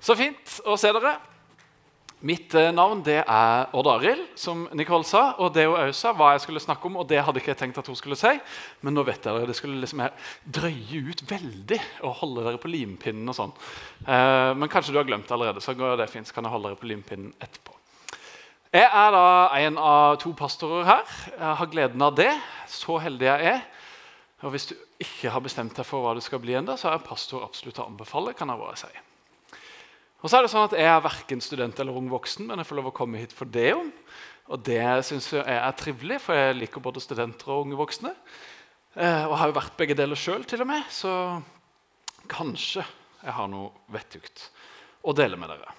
Så fint å se dere. Mitt eh, navn det er Odd Arild, som Nicole sa. Og det hun òg sa, hva jeg skulle snakke om, og det hadde ikke jeg tenkt at hun skulle si. Men nå vet dere, det skulle liksom drøye ut veldig og holde dere på limpinnen. og sånn. Eh, men kanskje du har glemt det allerede, så går det fint, så kan jeg holde dere på limpinnen etterpå. Jeg er da en av to pastorer her. Jeg har gleden av det. Så heldig jeg er. Og Hvis du ikke har bestemt deg for hva du skal bli enda, så er pastor absolutt å anbefale. kan jeg bare si. Og så er det sånn at Jeg er verken student eller ung voksen, men jeg får lov å komme hit for det. om. Og det syns jeg er trivelig, for jeg liker både studenter og unge voksne. Eh, og har jo vært begge deler sjøl, til og med. Så kanskje jeg har noe vettugt å dele med dere.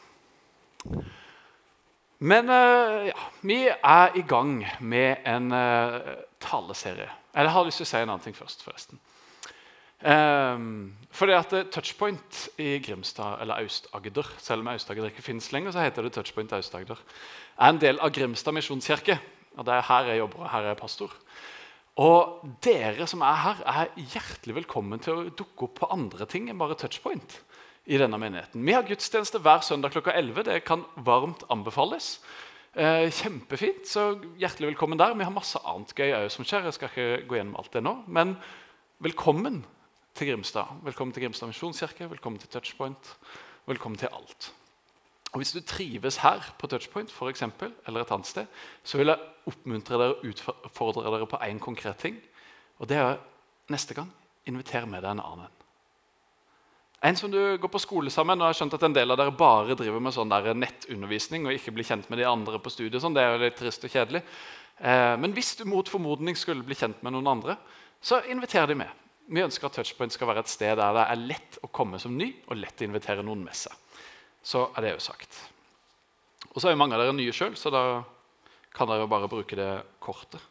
Men uh, ja, vi er i gang med en uh, taleserie. Eller jeg har lyst til å si en annen ting først. forresten. Um, fordi at Touchpoint i Grimstad, eller Aust-Agder Selv om Aust-Agder ikke finnes lenger, så heter det Touchpoint Aust-Agder. er en del av Grimstad misjonskirke. og Det er her jeg jobber, og her er jeg pastor. Og dere som er her, er hjertelig velkommen til å dukke opp på andre ting enn bare Touchpoint i denne menigheten. Vi har gudstjeneste hver søndag klokka 11. Det kan varmt anbefales. Eh, kjempefint, så hjertelig velkommen der. Vi har masse annet gøy òg som skjer. Jeg skal ikke gå gjennom alt det nå, Men velkommen til Grimstad. Velkommen til Grimstad misjonskirke, velkommen til Touchpoint. Velkommen til alt. Og Hvis du trives her på Touchpoint for eksempel, eller et annet sted, så vil jeg oppmuntre dere og utfordre dere på én konkret ting. Og det er neste gang inviter med deg en annen. En som du går på skole sammen, og jeg har skjønt at en del av dere bare driver med sånn der nettundervisning og ikke blir kjent med de andre på studiet. Sånn. Det er jo litt trist og kjedelig. Eh, men hvis du mot formodning skulle bli kjent med noen andre, så inviter de med. Vi ønsker at Touchpoint skal være et sted der det er lett å komme som ny og lett å invitere noen med seg. Så er det jo sagt. Og så er jo mange av dere nye sjøl, så da kan dere jo bare bruke det kortet.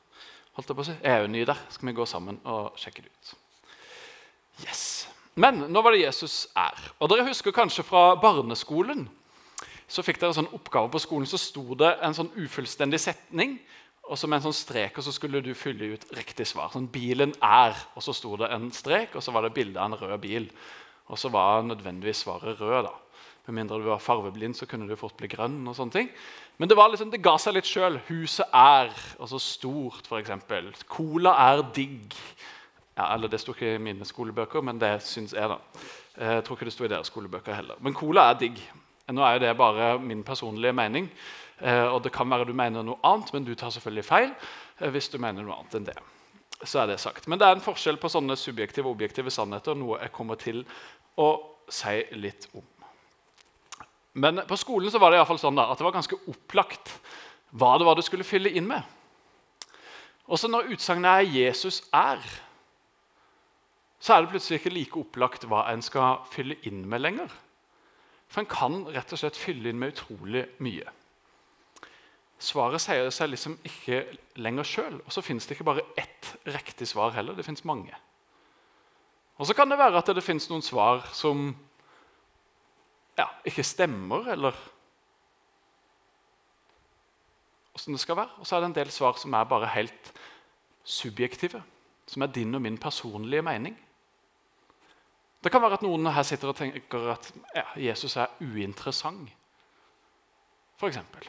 Holdt Jeg på å si. Jeg er jo ny der. Skal vi gå sammen og sjekke det ut? Yes. Men nå var det Jesus er. Og dere husker kanskje fra barneskolen så fikk dere sånn oppgave på skolen, så sto det en sånn ufullstendig setning. Og så med en sånn strek og så skulle du fylle ut riktig svar. Sånn, 'Bilen er', og så sto det en strek, og så var det bilde av en rød bil. Og så var nødvendigvis svaret rød. da. Med mindre du var farveblind, så kunne du fort bli grønn. og sånne ting. Men det, var liksom, det ga seg litt sjøl. Huset er altså stort, f.eks. Cola er digg. Ja, eller Det sto ikke i mine skolebøker, men det syns jeg. da. Eh, jeg tror ikke det sto i deres skolebøker heller. Men cola er digg. Nå er jo det bare min personlige mening. Eh, og det kan være du mener noe annet, men du tar selvfølgelig feil eh, hvis du mener noe annet enn det. Så er det sagt. Men det er en forskjell på sånne subjektive og objektive sannheter, noe jeg kommer til å si litt om. Men på skolen så var det i fall sånn da, at det var ganske opplagt hva det var du skulle fylle inn med. Også når utsagnet er 'Jesus er', så er det plutselig ikke like opplagt hva en skal fylle inn med lenger. For en kan rett og slett fylle inn med utrolig mye. Svaret sier seg liksom ikke lenger sjøl. Og så fins det ikke bare ett riktig svar heller. Det fins mange. Og så kan det være at det fins noen svar som ja, ikke stemmer, eller åssen det skal være. Og så er det en del svar som er bare helt subjektive. Som er din og min personlige mening. Det kan være at noen her sitter og tenker at ja, Jesus er uinteressant. For eksempel.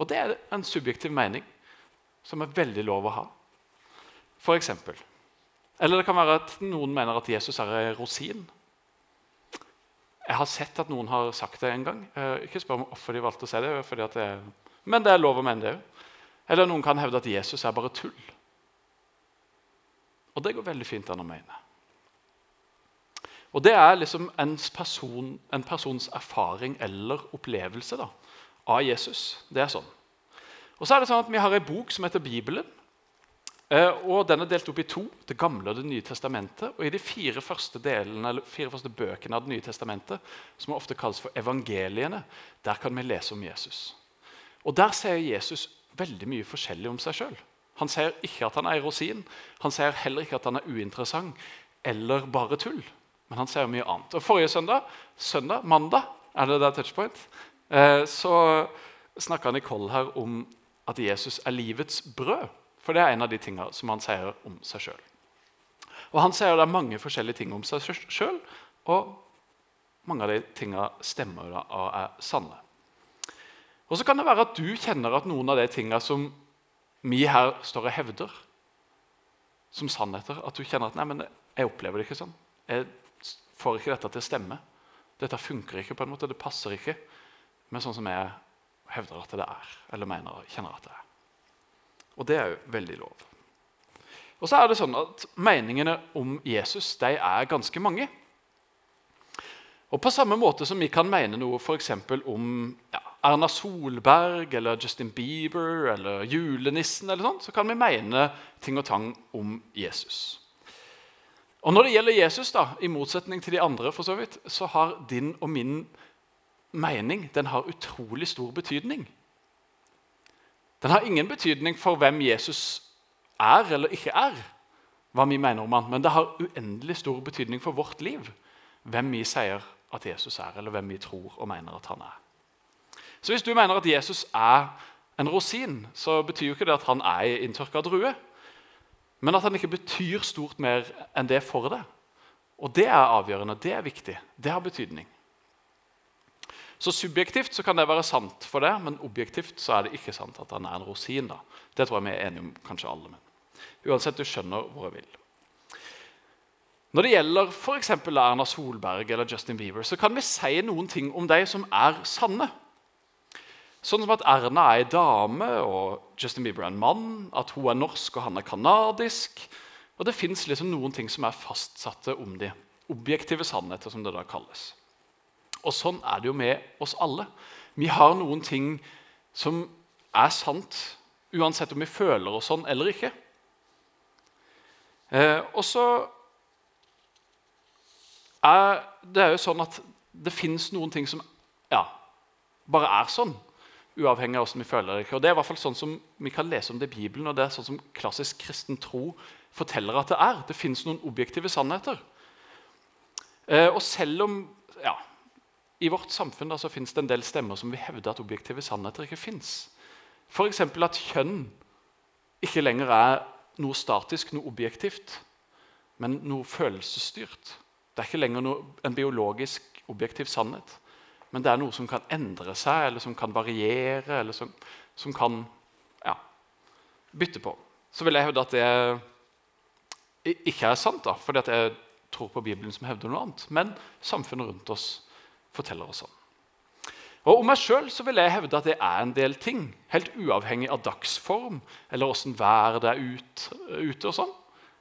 og det er en subjektiv mening som er veldig lov å ha. For eksempel. Eller det kan være at noen mener at Jesus er en rosin. Jeg har sett at noen har sagt det en gang. Eh, ikke spør meg hvorfor de valgte å si det. det er, men det er lov å mene det òg. Eller noen kan hevde at Jesus er bare tull. Og det går veldig fint an å mene. Og Det er liksom person, en persons erfaring eller opplevelse da, av Jesus. Det er sånn. Og så er det sånn at Vi har en bok som heter Bibelen. Eh, og Den er delt opp i to, Det gamle og Det nye testamentet. Og I de fire første, delene, fire første bøkene av Det nye testamentet, som ofte kalles for evangeliene, der kan vi lese om Jesus. Og Der sier Jesus veldig mye forskjellig om seg sjøl. Han sier ikke at han er rosin, han sier heller ikke at han er uinteressant eller bare tull. Men han sier mye annet. Og Forrige søndag, søndag, mandag, er det der touchpoint, eh, så snakka Nicole her om at Jesus er livets brød. For det er en av de tingene som han sier om seg sjøl. Og han sier det er mange forskjellige ting om seg sjøl, og mange av de tingene stemmer da, og er sanne. Og så kan det være at du kjenner at noen av de tingene som vi her står og hevder som sannheter, at du kjenner at nei, men jeg opplever det ikke sånn. Jeg får ikke dette til å stemme. Dette funker ikke på en måte, det passer ikke med sånn som jeg hevder at det er, eller mener kjenner at det er. Og det er jo veldig lov. Og så er det sånn at Meningene om Jesus de er ganske mange. Og På samme måte som vi kan mene noe for om ja, Erna Solberg eller Justin Bieber eller julenissen, eller sånt, så kan vi mene ting og tang om Jesus. Og Når det gjelder Jesus, da, i motsetning til de andre, for så vidt, så har din og min mening den har utrolig stor betydning. Den har ingen betydning for hvem Jesus er eller ikke er, hva vi mener om han, men det har uendelig stor betydning for vårt liv hvem vi sier at Jesus er, eller hvem vi tror og mener at han er. Så Hvis du mener at Jesus er en rosin, så betyr jo ikke det at han er ei inntørka drue. Men at han ikke betyr stort mer enn det for deg. Og det er avgjørende, det er viktig. Det har betydning. Så Subjektivt så kan det være sant for det, men objektivt så er det ikke sant at han er en rosin. da. Det tror jeg vi er enige om, kanskje alle. Men. Uansett, du skjønner hvor jeg vil. Når det gjelder f.eks. Erna Solberg eller Justin Bieber, så kan vi si noen ting om de som er sanne. Sånn som at Erna er ei dame og Justin Bieber er en mann, at hun er norsk og han er kanadisk. Og det fins liksom noen ting som er fastsatte om de. Objektive sannheter, som det da kalles. Og sånn er det jo med oss alle. Vi har noen ting som er sant, uansett om vi føler oss sånn eller ikke. Eh, og så er det jo sånn at det fins noen ting som ja, bare er sånn uavhengig av hvordan vi føler det. Og Det er i hvert fall sånn som vi kan lese om det i Bibelen, og det er sånn som klassisk kristen tro forteller at det er. Det fins noen objektive sannheter. Eh, og selv om ja, i vårt samfunn da, så fins det en del stemmer som vil hevde at objektive sannheter ikke fins. F.eks. at kjønn ikke lenger er noe statisk, noe objektivt, men noe følelsesstyrt. Det er ikke lenger noe, en biologisk, objektiv sannhet men det er noe som kan endre seg, eller som kan variere, eller som, som kan ja, bytte på. Så vil jeg hevde at det ikke er sant, da, fordi jeg tror på Bibelen som hevder noe annet. Men samfunnet rundt oss forteller oss sånn. Og Om meg sjøl vil jeg hevde at det er en del ting, helt uavhengig av dagsform eller åssen været det er ut, ute. og sånn.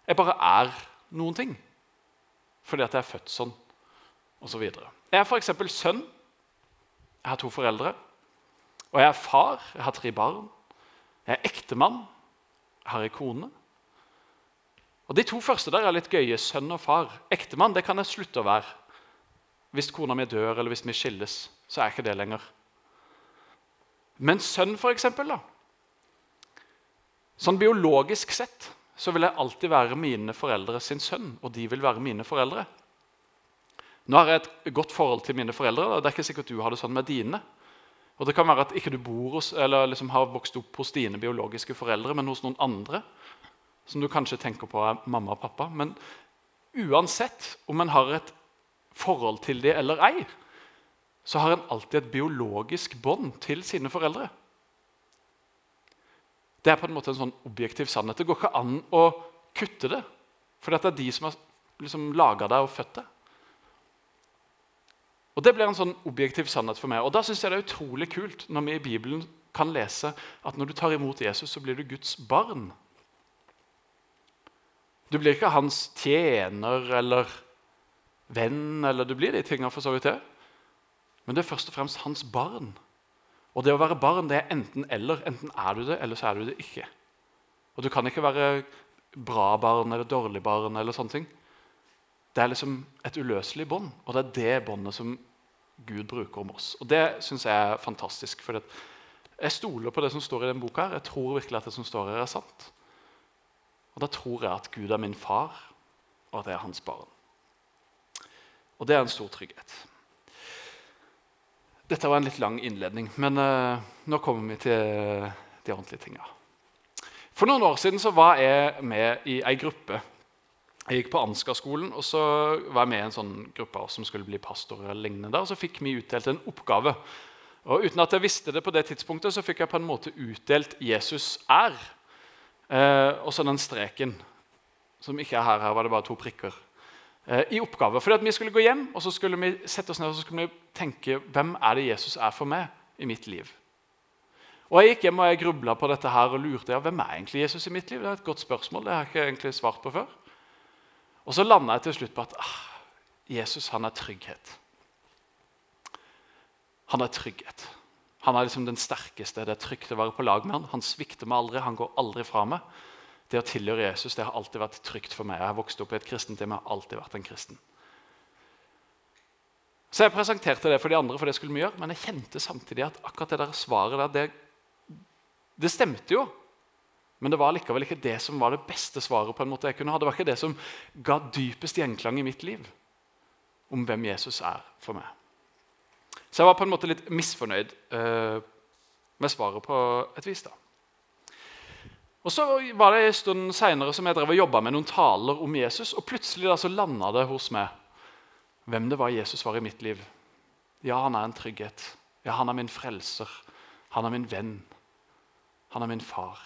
Jeg bare er noen ting fordi at jeg er født sånn, osv. Så jeg er f.eks. sønn jeg har to foreldre. Og jeg er far. Jeg har tre barn. Jeg er ektemann. Jeg har ei kone. Og De to første der er litt gøye. Sønn og far. Ektemann det kan jeg slutte å være. Hvis kona mi dør, eller hvis vi skilles, så er jeg ikke det lenger. Men sønn, for eksempel, da. Sånn biologisk sett så vil jeg alltid være mine foreldre sin sønn, og de vil være mine foreldre. Nå har jeg et godt forhold til mine foreldre. og det er ikke sikkert du har det sånn med dine. Og Det kan være at ikke du bor hos, eller liksom har vokst opp hos dine biologiske foreldre, men hos noen andre som du kanskje tenker på er mamma og pappa. Men uansett om en har et forhold til dem eller ei, så har en alltid et biologisk bånd til sine foreldre. Det er på en måte en sånn objektiv sannhet. Det går ikke an å kutte det. For det er de som har liksom laga deg og født deg. Og Det blir en sånn objektiv sannhet for meg. Og Da synes jeg det er utrolig kult når vi i Bibelen kan lese at når du tar imot Jesus, så blir du Guds barn. Du blir ikke hans tjener eller venn, eller du blir de tingene for så vidt det. Men det er først og fremst hans barn. Og det å være barn det er enten-eller. Enten er du det, eller så er du det ikke. Og Du kan ikke være bra barn eller dårlig barn. eller sånne ting. Det er liksom et uløselig bånd, og det er det båndet som Gud bruker om oss. Og Det syns jeg er fantastisk. for Jeg stoler på det som står i denne boka. her. Jeg tror virkelig at det som står her, er sant. Og da tror jeg at Gud er min far, og at jeg er hans barn. Og det er en stor trygghet. Dette var en litt lang innledning, men uh, nå kommer vi til de ordentlige tinga. For noen år siden var jeg med i ei gruppe Jeg gikk på Ansgar-skolen, og så var jeg med i en sånn gruppe som skulle bli pastor. eller lignende der, og Så fikk vi utdelt en oppgave. Og Uten at jeg visste det på det tidspunktet, så fikk jeg på en måte utdelt 'Jesus er'. Eh, og så den streken, som ikke er her. Her var det bare to prikker. Eh, I oppgave. Fordi at Vi skulle gå hjem og så skulle vi sette oss ned og så skulle vi tenke hvem er det Jesus er for meg i mitt liv. Og Jeg gikk hjem og jeg grubla på dette her og lurte ja, hvem er egentlig Jesus i mitt liv. Det er et godt spørsmål. det har jeg ikke egentlig svart på før. Og så landa jeg til slutt på at ah, Jesus han er trygghet. Han er trygghet. Han er liksom den sterkeste. Det er trygt å være på lag med han. Han svikter meg aldri, han går aldri fra meg. Det å tilhøre Jesus det har alltid vært trygt for meg. Jeg har vokst opp i et kristent hjem, jeg har alltid vært en kristen. Så jeg presenterte det for de andre, for det skulle vi gjøre, men jeg kjente samtidig at akkurat det der svaret der, det det stemte jo, men det var likevel ikke det som var det beste svaret. på en måte jeg kunne ha. Det var ikke det som ga dypest gjenklang i mitt liv om hvem Jesus er for meg. Så jeg var på en måte litt misfornøyd uh, med svaret på et vis. da. Og Så var det en stund seinere som jeg drev og jobba med noen taler om Jesus. Og plutselig da så landa det hos meg hvem det var Jesus var i mitt liv. Ja, han er en trygghet. Ja, han er min frelser. Han er min venn. Han er min far.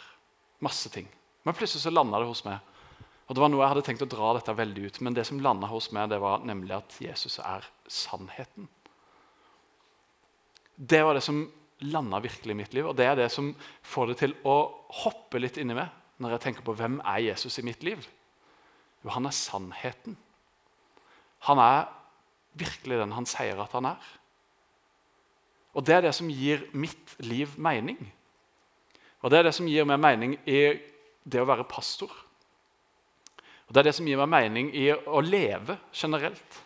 Masse ting. Men plutselig så landa det hos meg. Og det var noe Jeg hadde tenkt å dra dette veldig ut, men det som landa hos meg, det var nemlig at Jesus er sannheten. Det var det som landa virkelig i mitt liv, og det er det som får det til å hoppe litt inni meg når jeg tenker på hvem er Jesus i mitt liv. Jo, han er sannheten. Han er virkelig den han sier at han er. Og det er det som gir mitt liv mening. Og Det er det som gir meg mening i det å være pastor. Og Det er det som gir meg mening i å leve generelt.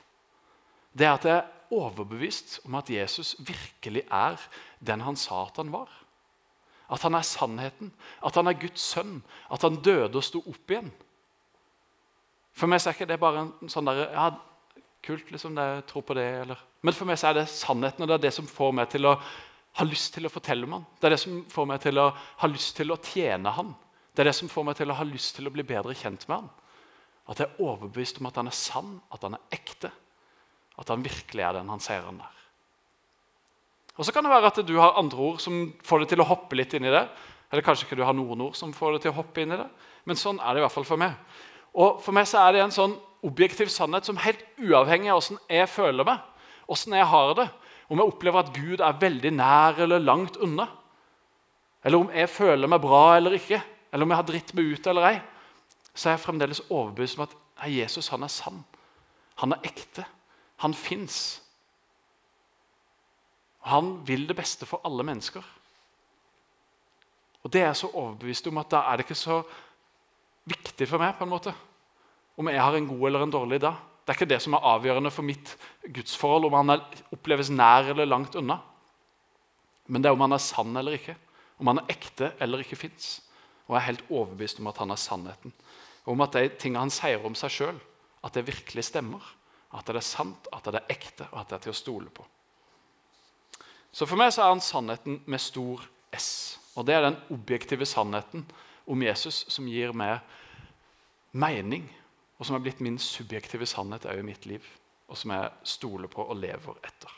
Det er at jeg er overbevist om at Jesus virkelig er den han sa at han var. At han er sannheten, at han er Guds sønn, at han døde og sto opp igjen. For meg er ikke det bare en sånn der, ja, kult, liksom, jeg tror på det. Eller. Men for meg er det sannheten, og det er det som får meg til å har lyst til å fortelle om han. Det er det som får meg til å ha lyst til å tjene han. Det er det som får meg til å ha lyst til å bli bedre kjent med han. At jeg er overbevist om at han er sann, at han er ekte. At han virkelig er den han sier han er. Og Så kan det være at du har andre ord som får det til å hoppe litt inn i det. Eller kanskje ikke du har noen ord som får det til å hoppe inn i det. Men sånn er det i hvert fall for meg. Og For meg så er det en sånn objektiv sannhet som helt uavhengig av åssen jeg føler meg, åssen jeg har det, om jeg opplever at Gud er veldig nær eller langt unna, eller om jeg føler meg bra eller ikke, eller om jeg har dritt meg ut eller ei, så er jeg fremdeles overbevist om at Jesus han er sann. Han er ekte. Han fins. Han vil det beste for alle mennesker. Og Det er jeg så overbevist om at da er det ikke så viktig for meg på en måte, om jeg har en god eller en dårlig dag. Det er ikke det som er avgjørende for mitt gudsforhold, om han oppleves nær eller langt unna. Men det er om han er sann eller ikke, om han er ekte eller ikke fins. Og jeg er helt overbevist om at han er sannheten. Og om at de tingene han sier om seg sjøl, at det virkelig stemmer. At det er sant, at det er ekte, og at det er til å stole på. Så For meg så er han sannheten med stor S. Og Det er den objektive sannheten om Jesus som gir meg mening og som er blitt min subjektive sannhet òg i mitt liv, og som jeg stoler på og lever etter.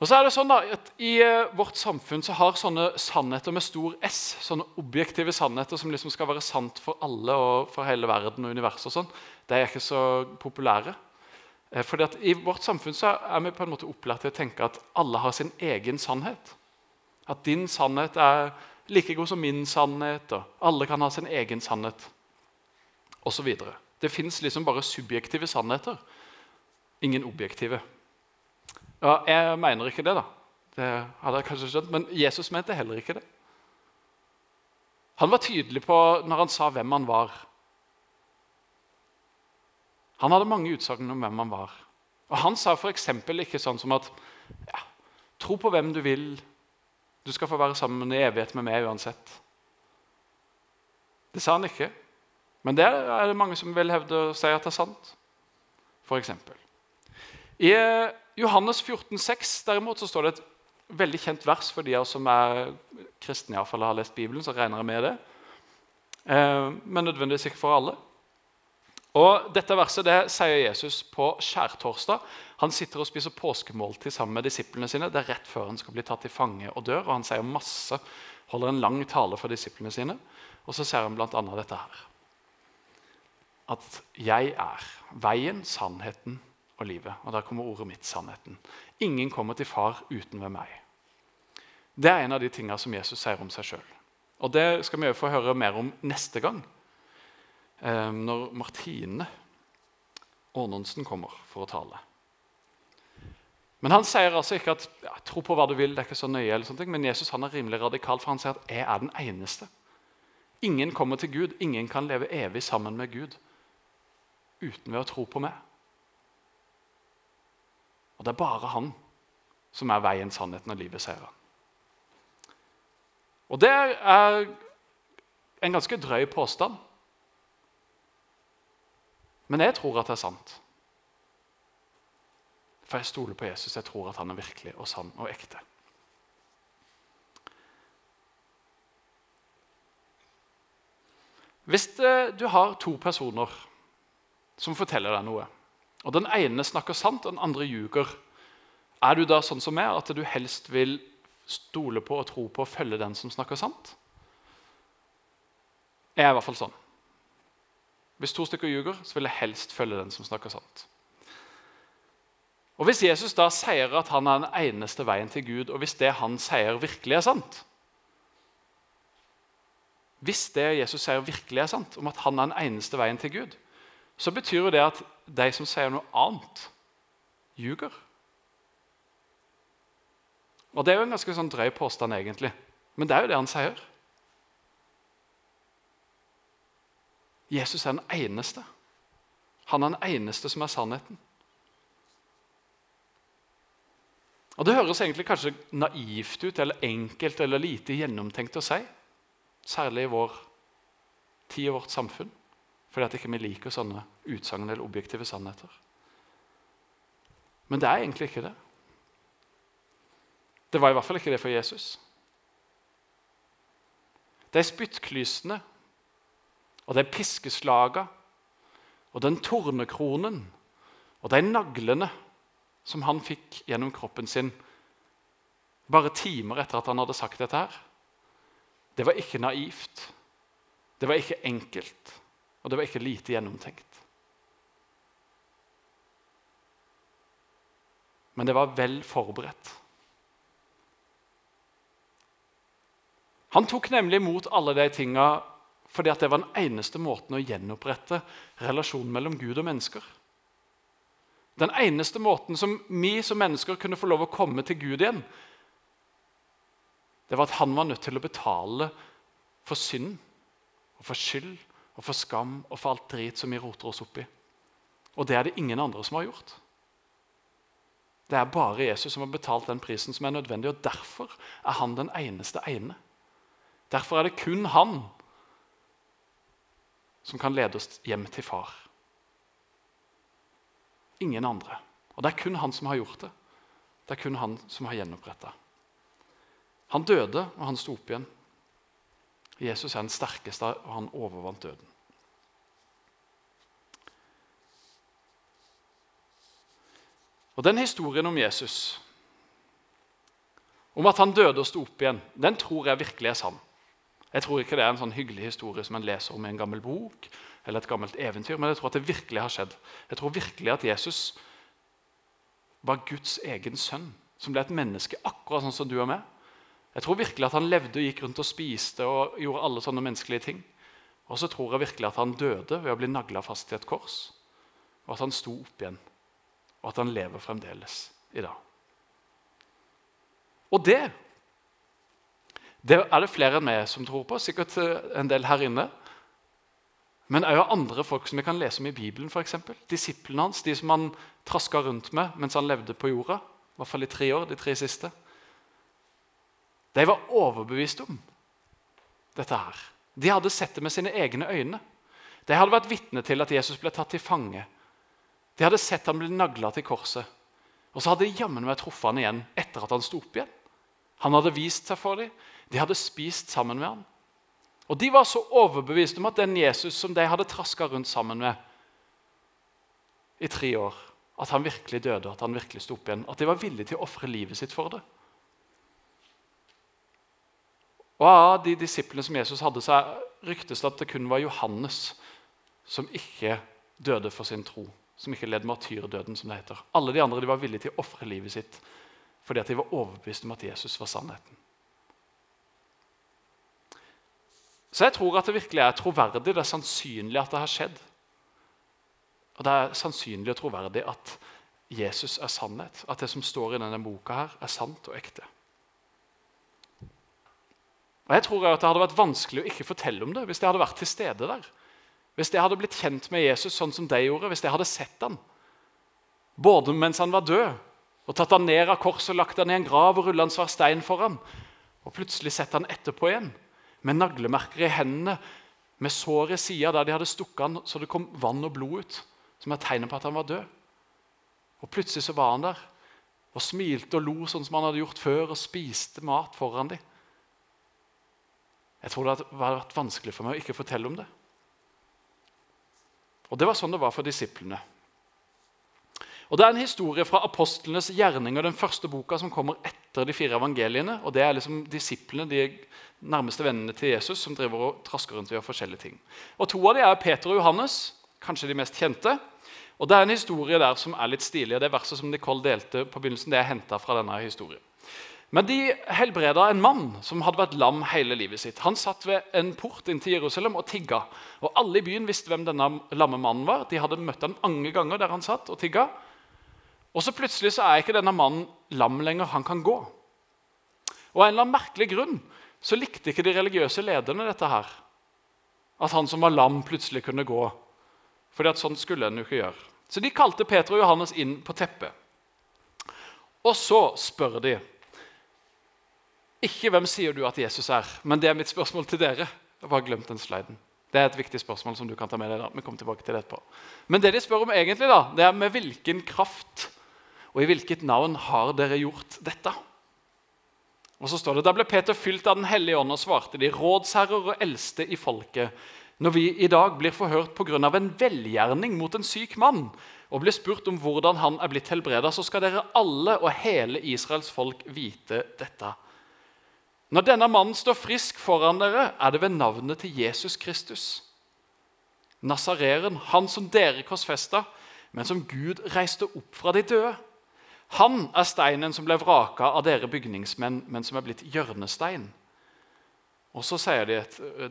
Og så er det sånn da, at I uh, vårt samfunn så har sånne sannheter med stor S, sånne objektive sannheter som liksom skal være sant for alle og for hele verden og universet, og sånn, de er ikke så populære. Eh, fordi at I vårt samfunn så er vi på en måte opplært til å tenke at alle har sin egen sannhet. At din sannhet er like god som min sannhet, og alle kan ha sin egen sannhet, osv. Det fins liksom bare subjektive sannheter, ingen objektive. Ja, Jeg mener ikke det, da. Det hadde jeg kanskje skjønt, Men Jesus mente heller ikke det. Han var tydelig på når han sa hvem han var. Han hadde mange utsagn om hvem han var. Og Han sa f.eks. ikke sånn som at ja, tro på hvem du vil, du skal få være sammen i evighet med meg uansett. Det sa han ikke. Men det er det mange som vil hevde å si at det er sant. For eksempel. I eh, Johannes 14, 14,6 derimot så står det et veldig kjent vers for de av oss som er kristne, iallfall har lest Bibelen. så regner jeg med det. eh, men nødvendigvis ikke for alle. Og Dette verset det sier Jesus på skjærtorsdag. Han sitter og spiser påskemåltid sammen med disiplene sine. Det er rett før han skal bli tatt til fange og dør. og Han sier masse, holder en lang tale for disiplene sine. Og så ser han bl.a. dette her. At 'jeg er veien, sannheten og livet'. Og der kommer ordet mitt, sannheten. Ingen kommer til far uten ved meg. Det er en av de tingene som Jesus sier om seg sjøl. Og det skal vi få høre mer om neste gang. Eh, når Martine Ornonsen kommer for å tale. Men Han sier altså ikke at ja, 'tro på hva du vil', det er ikke så nøye, eller sånne ting, men Jesus han er rimelig radikal, for han sier at 'jeg er den eneste'. Ingen kommer til Gud, ingen kan leve evig sammen med Gud uten ved å tro på meg. Og det er bare han som er veien, sannheten og livet, sier han. Og det er en ganske drøy påstand. Men jeg tror at det er sant. For jeg stoler på Jesus. Jeg tror at han er virkelig og sann og ekte. Hvis eh, du har to personer som forteller deg noe, og den ene snakker sant, og den andre ljuger, er du da sånn som meg, at du helst vil stole på og tro på og følge den som snakker sant? Jeg er i hvert fall sånn. Hvis to stykker ljuger, så vil jeg helst følge den som snakker sant. Og Hvis Jesus da sier at han er den eneste veien til Gud, og hvis det han sier, virkelig er sant Hvis det Jesus sier, virkelig er sant, om at han er den eneste veien til Gud, så betyr jo det at de som sier noe annet, ljuger. Og Det er jo en ganske sånn drøy påstand, egentlig. Men det er jo det han sier. Jesus er den eneste. Han er den eneste som er sannheten. Og Det høres egentlig kanskje naivt ut, eller enkelt eller lite gjennomtenkt å si. Særlig i vår tid og vårt samfunn. Fordi at ikke vi liker sånne utsagn eller objektive sannheter. Men det er egentlig ikke det. Det var i hvert fall ikke det for Jesus. De spyttklysene og de piskeslaga og den tornekronen og de naglene som han fikk gjennom kroppen sin bare timer etter at han hadde sagt dette her, det var ikke naivt. Det var ikke enkelt, og det var ikke lite gjennomtenkt. Men det var vel forberedt. Han tok nemlig imot alle de tinga fordi det var den eneste måten å gjenopprette relasjonen mellom Gud og mennesker. Den eneste måten som vi som mennesker kunne få lov å komme til Gud igjen, det var at han var nødt til å betale for synd og for skyld og for skam og for alt drit som vi roter oss opp i. Og det er det ingen andre som har gjort. Det er bare Jesus som har betalt den prisen som er nødvendig, og derfor er han den eneste ene. Derfor er det kun han som kan lede oss hjem til far. Ingen andre. Og det er kun han som har gjort det. Det er kun han som har gjenoppretta. Han døde, og han sto opp igjen. Jesus er den sterkeste, og han overvant døden. Og Den historien om Jesus, om at han døde og sto opp igjen, den tror jeg virkelig er sann. Jeg tror ikke det er en sånn hyggelig historie som en leser om i en gammel bok, eller et gammelt eventyr, men jeg tror at det virkelig har skjedd. Jeg tror virkelig at Jesus var Guds egen sønn, som ble et menneske akkurat sånn som du og meg. Jeg tror virkelig at han levde og gikk rundt og spiste og gjorde alle sånne menneskelige ting. Og så tror jeg virkelig at han døde ved å bli nagla fast til et kors, og at han sto opp igjen, og at han lever fremdeles i dag. Og det det er det flere enn meg som tror på, sikkert eh, en del her inne. Men òg andre folk som vi kan lese om i Bibelen. For eksempel. Disiplene hans, de som han traska rundt med mens han levde på jorda. I hvert fall i tre år, de tre siste. De var overbevist om dette her. De hadde sett det med sine egne øyne. De hadde vært vitne til at Jesus ble tatt til fange. De hadde sett han bli nagla til korset. Og så hadde de jammen meg truffet han igjen etter at han sto opp igjen. Han hadde vist seg for dem. De hadde spist sammen med ham. Og De var så overbevist om at den Jesus som de hadde traska rundt sammen med i tre år, at han virkelig døde, at han virkelig sto opp igjen, at de var villige til å ofre livet sitt for det. Og Av de disiplene som Jesus hadde, så ryktes det at det kun var Johannes som ikke døde for sin tro. Som ikke led martyrdøden, som det heter. Alle de andre de var villige til å ofre livet sitt fordi at de var overbevist om at Jesus var sannheten. Så jeg tror at det virkelig er troverdig, det er sannsynlig at det har skjedd. Og det er sannsynlig og troverdig at Jesus er sannhet. At det som står i denne boka, her er sant og ekte. Og jeg tror at Det hadde vært vanskelig å ikke fortelle om det hvis jeg hadde vært til stede der. Hvis jeg hadde blitt kjent med Jesus sånn som de gjorde, hvis jeg hadde sett han. Både mens han var død, og tatt han ned av korset og lagt han i en grav og rulla en svær stein for ham, og plutselig sett han etterpå igjen, med naglemerker i hendene, med sår i sida der de hadde stukket han så det kom vann og blod ut, som er tegnet på at han var død. Og plutselig så var han der og smilte og lo sånn som han hadde gjort før, og spiste mat foran dem. Jeg tror det hadde vært vanskelig for meg å ikke fortelle om det. Og Det var sånn det var for disiplene. Og Det er en historie fra apostlenes gjerninger, den første boka som kommer etter de fire evangeliene. og Det er liksom disiplene, de nærmeste vennene til Jesus, som driver og trasker rundt og gjør forskjellige ting. Og To av dem er Peter og Johannes, kanskje de mest kjente. Og Det er en historie der som er litt stilig. og Det verset som Nicole delte på begynnelsen, det er henta fra denne historien. Men de helbreda en mann som hadde vært lam hele livet sitt. Han satt ved en port inn til Jerusalem og tigga. Og Alle i byen visste hvem denne lamme mannen var. De hadde møtt ham mange ganger der han satt og tigga. Og så plutselig så er ikke denne mannen lam lenger. Han kan gå. Og av en eller annen merkelig grunn så likte ikke de religiøse lederne dette her. At han som var lam, plutselig kunne gå. Fordi at sånn skulle en jo ikke gjøre. Så de kalte Peter og Johannes inn på teppet. Og så spør de ikke 'Hvem sier du at Jesus er?' Men det er mitt spørsmål til dere. Jeg bare glemt den sliden. Det er et viktig spørsmål som du kan ta med deg. da. Vi kommer tilbake til det etterpå. Men det de spør om egentlig, da, det er med hvilken kraft og i hvilket navn har dere gjort dette? Og så står det, Da ble Peter fylt av Den hellige ånd og svarte de, rådsherrer og eldste i folket, når vi i dag blir forhørt pga. en velgjerning mot en syk mann, og blir spurt om hvordan han er blitt helbreda, så skal dere alle og hele Israels folk vite dette. Når denne mannen står frisk foran dere, er det ved navnet til Jesus Kristus. Nazareren, han som dere korsfesta, men som Gud reiste opp fra de døde. Han er steinen som ble vraka av dere bygningsmenn, men som er blitt hjørnestein. Og så sier de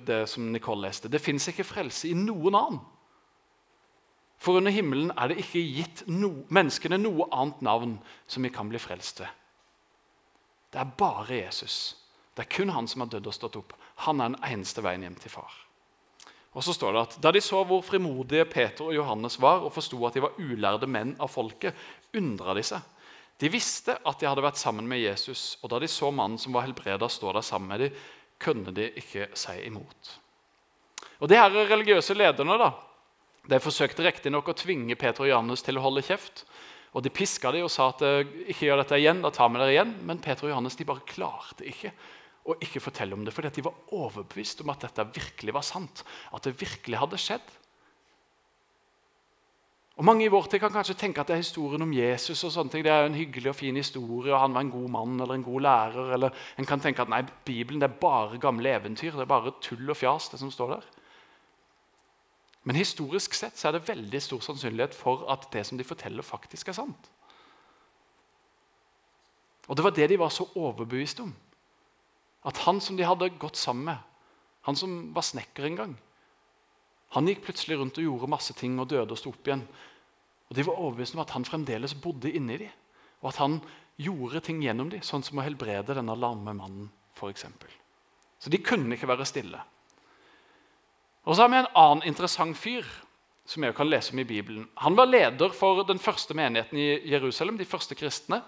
det som Nicole leste. Det fins ikke frelse i noen annen. For under himmelen er det ikke gitt no, menneskene noe annet navn som vi kan bli frelst ved. Det er bare Jesus. Det er kun han som har dødd og stått opp. Han er den eneste veien hjem til far. Og så står det at Da de så hvor frimodige Peter og Johannes var, og forsto at de var ulærde menn av folket, undra de seg. De visste at de hadde vært sammen med Jesus, og da de så mannen som var helbreda, stå der sammen med dem, kunne de ikke si imot. Og De her religiøse lederne da, de forsøkte riktignok å tvinge Peter og Johannes til å holde kjeft. Og De piska dem og sa at ikke gjør dette igjen, da tar vi dere igjen. Men Peter og Johannes de bare klarte ikke å ikke fortelle om det, fordi de var overbevist om at dette virkelig var sant. At det virkelig hadde skjedd. Og Mange i vår tid kan kanskje tenke at det er historien om Jesus. og sånne ting. Det er en hyggelig og fin historie, og han var en god mann eller en god lærer. Eller en kan tenke at nei, Bibelen det er bare gamle eventyr. Det er bare tull og fjas, det som står der. Men historisk sett så er det veldig stor sannsynlighet for at det som de forteller, faktisk er sant. Og Det var det de var så overbevist om. At han som de hadde gått sammen med, han som var snekker en gang, han gikk plutselig rundt og gjorde masse ting og døde og sto opp igjen. Og De var overbevist om at han fremdeles bodde inni dem, og at han gjorde ting gjennom dem, sånn som å helbrede denne lamme mannen f.eks. Så de kunne ikke være stille. Og så har vi en annen interessant fyr som jeg kan lese om i Bibelen. Han var leder for den første menigheten i Jerusalem, de første kristne.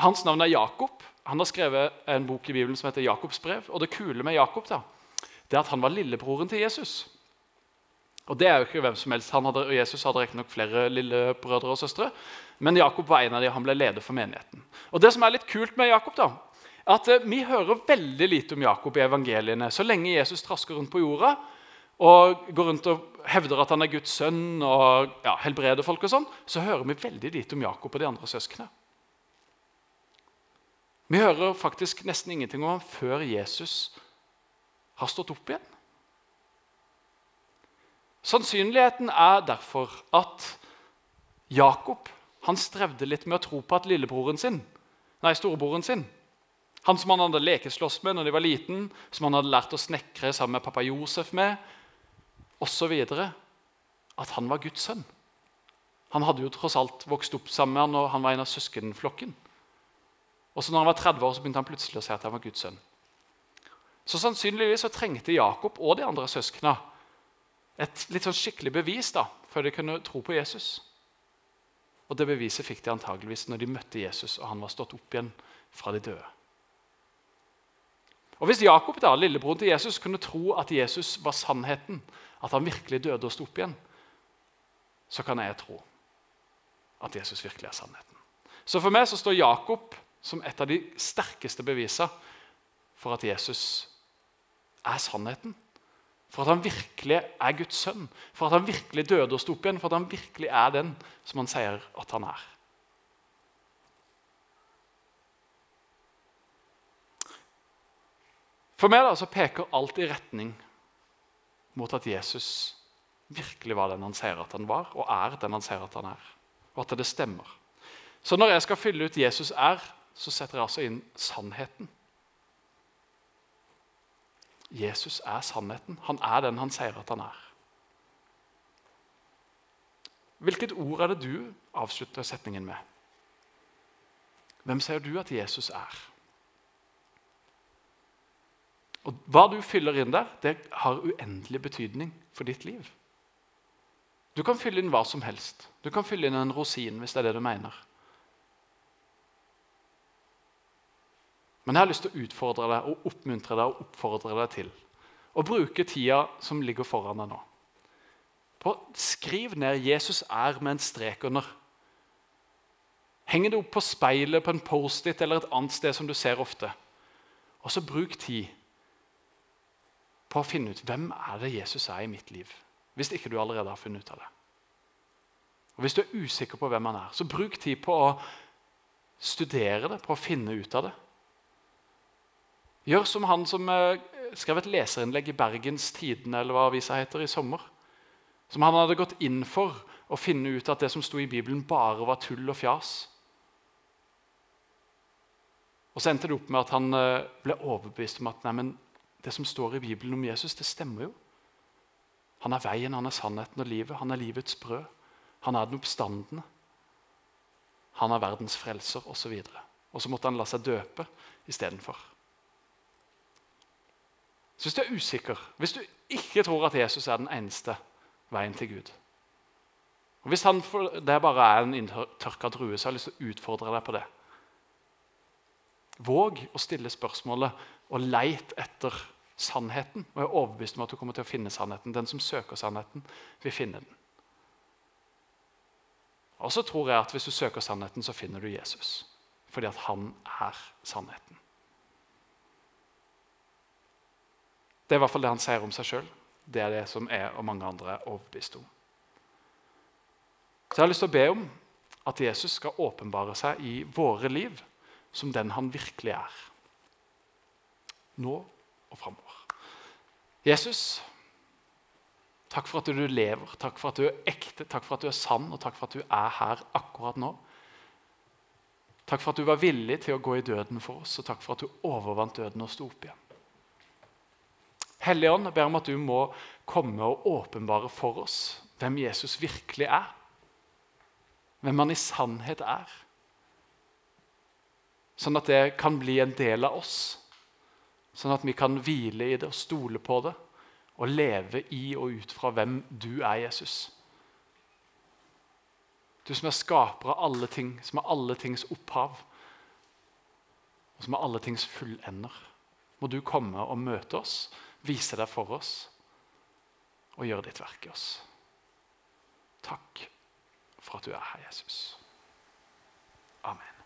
Hans navn er Jakob. Han har skrevet en bok i Bibelen som heter Jakobs brev. Og det kule med Jakob da, det er at han var lillebroren til Jesus. Og det er jo ikke hvem som helst. Han hadde, Jesus hadde riktignok flere lillebrødre og søstre, men Jakob var en av de, han ble leder for menigheten. Og Det som er litt kult med Jakob, da, at eh, vi hører veldig lite om Jakob i evangeliene. Så lenge Jesus trasker rundt på jorda og går rundt og hevder at han er Guds sønn og ja, helbreder folk, og sånn, så hører vi veldig lite om Jakob og de andre søsknene. Vi hører faktisk nesten ingenting om ham før Jesus har stått opp igjen. Sannsynligheten er derfor at Jakob han strevde litt med å tro på at lillebroren sin, nei, storebroren sin Han som han hadde lekeslåss med når de var liten, som han hadde lært å snekre sammen med pappa Josef med, osv. At han var Guds sønn. Han hadde jo tross alt vokst opp sammen med han, og han var en av søskenflokken. Og så når han var 30 år, så begynte han plutselig å si at han var Guds sønn. Så sannsynligvis så trengte Jakob og de andre søsknene et litt sånn skikkelig bevis da, før de kunne tro på Jesus. Og Det beviset fikk de antageligvis når de møtte Jesus og han var stått opp igjen fra de døde. Og Hvis Jakob, da, lillebroren til Jesus, kunne tro at Jesus var sannheten, at han virkelig døde og sto opp igjen, så kan jeg tro at Jesus virkelig er sannheten. Så for meg så står Jakob som et av de sterkeste bevisene for at Jesus er sannheten. For at han virkelig er Guds sønn, for at han virkelig døde og sto opp igjen. For at han virkelig er den som han sier at han er. For meg da, så peker alt i retning mot at Jesus virkelig var den han sier at han var, og er den han sier at han er. Og at det stemmer. Så når jeg skal fylle ut 'Jesus er', så setter jeg altså inn sannheten. Jesus er sannheten. Han er den han sier at han er. Hvilket ord er det du avslutter setningen med? Hvem sier du at Jesus er? Og Hva du fyller inn der, det har uendelig betydning for ditt liv. Du kan fylle inn hva som helst. Du kan fylle inn en rosin hvis det er det du mener. Men jeg har lyst til å utfordre deg og oppmuntre deg og oppfordre deg til å bruke tida som ligger foran deg nå. På, skriv ned 'Jesus er' med en strek under. Heng det opp på speilet på en Post-It eller et annet sted som du ser ofte. Og så bruk tid på å finne ut hvem er det Jesus er i mitt liv. Hvis ikke du allerede har funnet ut av det. Og Hvis du er usikker på hvem han er, så bruk tid på å studere det, på å finne ut av det. Gjør som han som eh, skrev et leserinnlegg i Bergens Tidende eller hva avisa heter, i sommer. Som han hadde gått inn for å finne ut at det som sto i Bibelen, bare var tull og fjas. Og Så endte det opp med at han eh, ble overbevist om at nei, det som står i Bibelen om Jesus, det stemmer jo. Han er veien, han er sannheten og livet. Han er livets brød. Han er den oppstandende. Han er verdens frelser, osv. Og, så og så måtte han la seg døpe istedenfor. Så hvis du er usikker, hvis du ikke tror at Jesus er den eneste veien til Gud og Hvis han, det bare er en inntørka drue, så har jeg lyst til å utfordre deg på det. Våg å stille spørsmålet og leit etter sannheten. Og jeg er overbevist om at du kommer til å finne sannheten. Den som søker sannheten, vil finne den. Og så tror jeg at hvis du søker sannheten, så finner du Jesus. Fordi at han er sannheten. Det er i hvert fall det han sier om seg sjøl. Det er det som jeg og mange andre er overbevist om. Så jeg har lyst til å be om at Jesus skal åpenbare seg i våre liv som den han virkelig er. Nå og framover. Jesus, takk for at du lever, takk for at du er ekte, takk for at du er sann, og takk for at du er her akkurat nå. Takk for at du var villig til å gå i døden for oss, og takk for at du overvant døden og sto opp igjen. Hellige Ånd, jeg ber om at du må komme og åpenbare for oss hvem Jesus virkelig er. Hvem han i sannhet er. Sånn at det kan bli en del av oss. Sånn at vi kan hvile i det og stole på det og leve i og ut fra hvem du er, Jesus. Du som er skaper av alle ting, som er alle tings opphav, og som er alle tings fullender. Må du komme og møte oss vise deg for oss og gjøre ditt verk i oss. Takk for at du er her, Jesus. Amen.